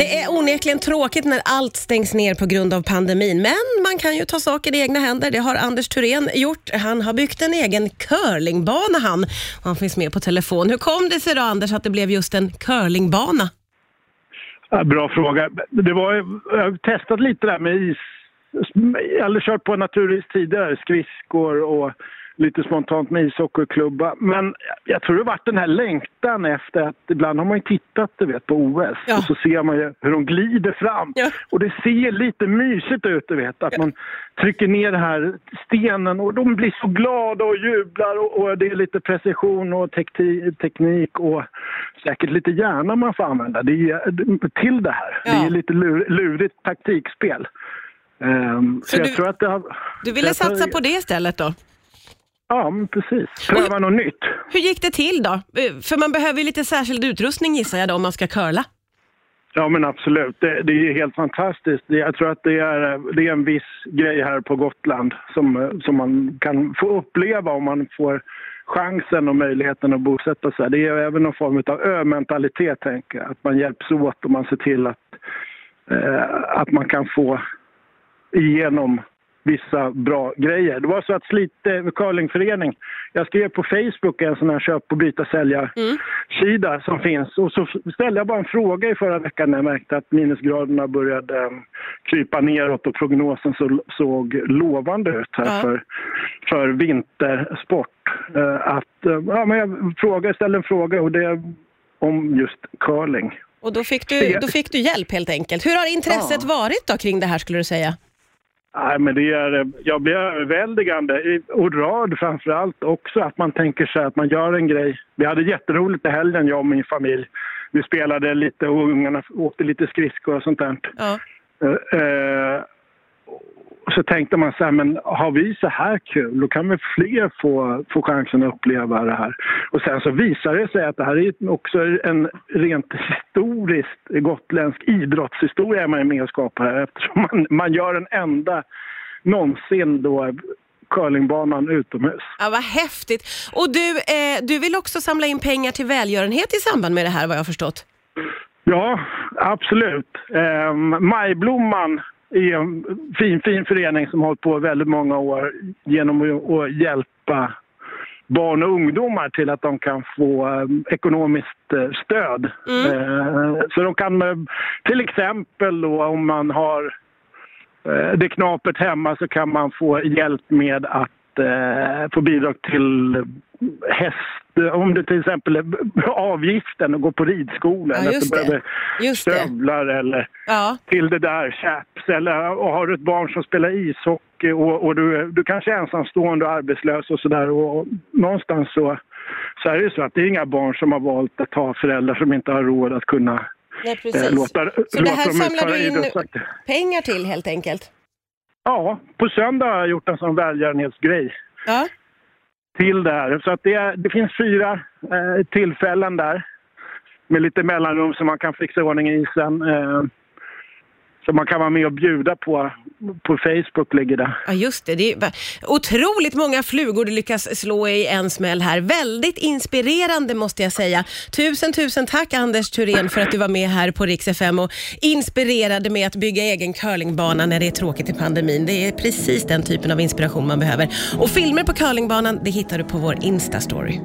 Det är onekligen tråkigt när allt stängs ner på grund av pandemin, men man kan ju ta saker i egna händer. Det har Anders Thorén gjort. Han har byggt en egen curlingbana han och han finns med på telefon. Hur kom det sig då Anders att det blev just en curlingbana? Ja, bra fråga. Det var, jag har testat lite där med is. Jag hade kört på naturis tidigare, skridskor och lite spontant med ishockeyklubba. Men jag tror det varit den här längtan efter att ibland har man ju tittat du vet, på OS Ja. och så ser man ju hur de glider fram. Ja. Och det ser lite mysigt ut du vet, att man trycker ner den här stenen och de blir så glada och jublar och, och det är lite precision och teknik och säkert lite hjärna man får använda det är, till det här. Ja. Det är lite lur, lurigt taktikspel. Ehm, så, Så jag du- tror att det har... Du ville satsa på det istället då? Ja, men precis. Pröva något nytt. Hur gick det till då? Eh, För man behöver ju lite särskild utrustning gissar jag då om man ska curla. Ja, men absolut. Det, det är helt fantastiskt. Jag tror att det är, det är en viss grej här på Gotland som, som man kan få uppleva om man får chansen och möjligheten att bosätta sig. Det är även någon form av ö-mentalitet, tänker jag. Att man hjälps åt och man ser till att, eh, att man kan få igenom vissa bra grejer. Det var så att Slite curlingförening, jag skrev på Facebook en sån här köp och byta sälja sida som finns och så ställde jag bara en fråga i förra veckan när jag märkte att minusgraderna började eh, krypa neråt och prognosen så, såg lovande ut här Ja. för, för vintersport. Eh, att, eh, ja, men jag frågade, ställde en fråga och det är om just curling. Och då fick, du, då fick du hjälp helt enkelt. Hur har intresset varit då kring det här skulle du säga? Nej, men det är, jag blir överväldigande och rörd framför allt också att man tänker sig att man gör en grej. Vi hade jätteroligt i helgen, jag och min familj. Vi spelade lite och ungarna åkte lite skridskor och sånt där. Ja. Eh, och så tänkte man så här, men har vi så här kul, då kan väl fler få, få chansen att uppleva det här. Och sen så visar det sig att det här är också en rent historiskt gotländsk idrottshistoria är man ju med och skapar här eftersom man, man gör den enda någonsin då curlingbanan utomhus. Ja, vad häftigt. Och du, eh, du vill också samla in pengar till välgörenhet i samband med det här vad jag har förstått? Ja, absolut. Eh, Majblomman är en fin, fin förening som har hållit på väldigt många år genom att, hjälpa barn och ungdomar till att de kan få eh, ekonomiskt eh, stöd. Eh, så de kan eh, till exempel då om man har det knapert hemma så kan man få hjälp med att få bidrag till häst. Om det till exempel är avgiften att gå på ridskola Ja, eller att du behöver Just det. stövlar eller Ja. till det där chaps. Eller och har du ett barn som spelar ishockey och, och du, du kanske är ensamstående och arbetslös och sådär. Och, och någonstans så, så är det så att det är inga barn som har valt att ha föräldrar som inte har råd att kunna Nej, eh, precis. låta, Så det här låta samlar du in pengar till helt enkelt? Ja, på söndag har jag gjort en sån välgörenhetsgrej Ja. till det här. Så att det, är, det finns fyra eh, tillfällen där med lite mellanrum så man kan fixa i ordning isen. Eh, som man kan vara med och bjuda på. På Facebook ligger det. Ja, just det. det är otroligt många flugor du lyckas slå i en smäll här. Väldigt inspirerande måste jag säga. Tusen, tusen tack Anders Thurén för att du var med här på Rix FM och inspirerade med att bygga egen curlingbana när det är tråkigt i pandemin. Det är precis den typen av inspiration man behöver. Och filmer på curlingbanan, det hittar du på vår Insta-story.